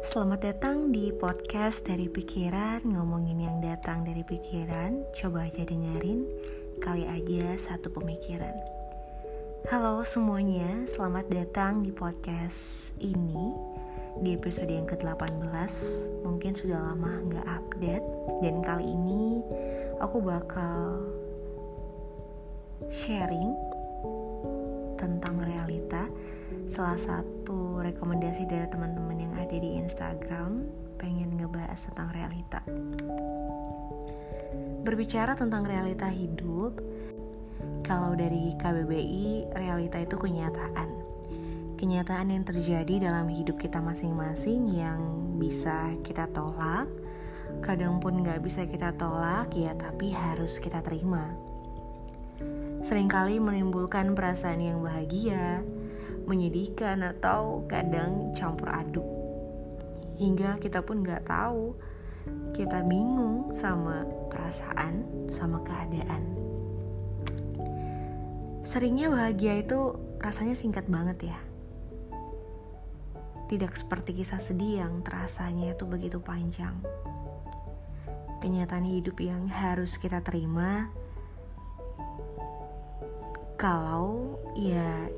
Selamat datang di podcast dari pikiran. Ngomongin yang datang dari pikiran Coba aja dengerin. Kali aja satu pemikiran. Halo semuanya Selamat datang di podcast ini. Di episode yang ke-18 Mungkin sudah lama nggak update. Dan kali ini Aku bakal Sharing Tentang realita. Salah satu rekomendasi dari teman-teman yang ada di Instagram pengen ngebahas tentang realita. Berbicara tentang realita hidup, kalau dari KBBI, realita itu kenyataan. Kenyataan yang terjadi dalam hidup kita masing-masing yang bisa kita tolak, kadang pun nggak bisa kita tolak ya tapi harus kita terima. Seringkali menimbulkan perasaan yang bahagia, menyedihkan atau kadang campur aduk. Hingga kita pun nggak tahu kita bingung sama perasaan sama keadaan. Seringnya bahagia itu rasanya singkat banget ya. Tidak seperti kisah sedih yang terasanya itu begitu panjang. Kenyataan hidup yang harus kita terima kalau ya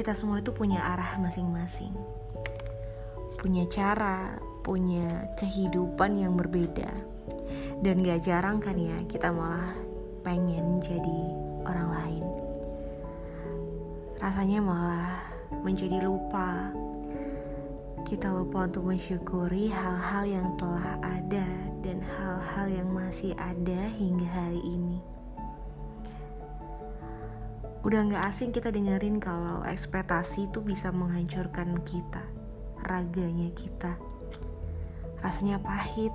kita semua itu punya arah masing-masing, punya cara, punya kehidupan yang berbeda, dan gak jarang kan ya kita malah pengen jadi orang lain. Rasanya malah menjadi lupa. Kita lupa untuk mensyukuri hal-hal yang telah ada dan hal-hal yang masih ada hingga hari ini udah nggak asing kita dengerin kalau ekspektasi itu bisa menghancurkan kita, raganya kita. Rasanya pahit,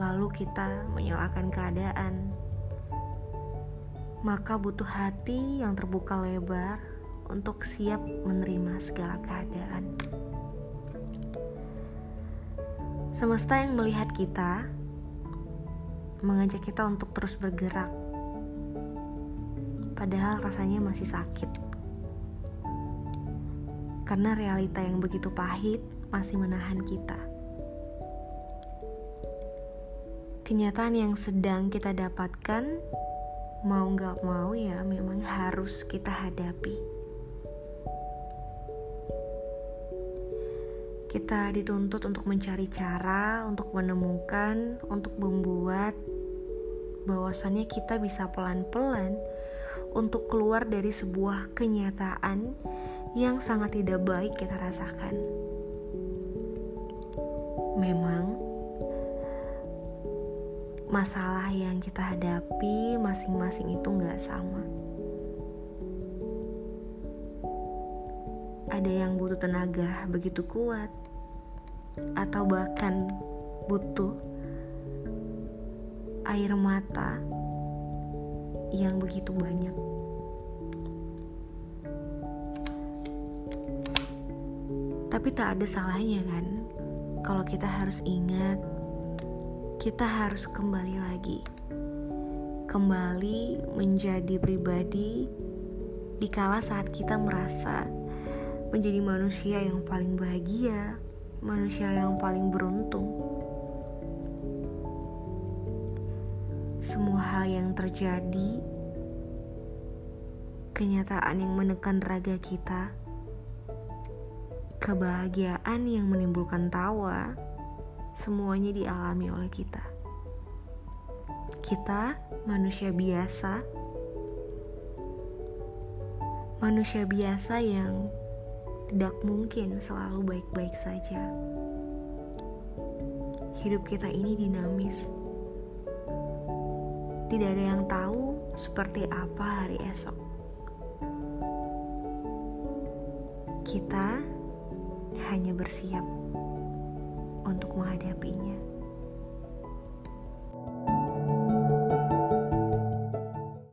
lalu kita menyalahkan keadaan. Maka butuh hati yang terbuka lebar untuk siap menerima segala keadaan. Semesta yang melihat kita mengajak kita untuk terus bergerak padahal rasanya masih sakit. Karena realita yang begitu pahit masih menahan kita. Kenyataan yang sedang kita dapatkan, mau gak mau ya memang harus kita hadapi. Kita dituntut untuk mencari cara, untuk menemukan, untuk membuat bahwasannya kita bisa pelan-pelan untuk keluar dari sebuah kenyataan yang sangat tidak baik kita rasakan. Memang, masalah yang kita hadapi masing-masing itu nggak sama. Ada yang butuh tenaga begitu kuat, atau bahkan butuh air mata yang begitu banyak. Tapi tak ada salahnya kan kalau kita harus ingat kita harus kembali lagi. Kembali menjadi pribadi dikala saat kita merasa menjadi manusia yang paling bahagia, manusia yang paling beruntung. Semua hal yang terjadi, kenyataan yang menekan raga kita, kebahagiaan yang menimbulkan tawa, semuanya dialami oleh kita. Kita manusia biasa, manusia biasa yang tidak mungkin selalu baik-baik saja. Hidup kita ini dinamis tidak ada yang tahu seperti apa hari esok. Kita hanya bersiap untuk menghadapinya.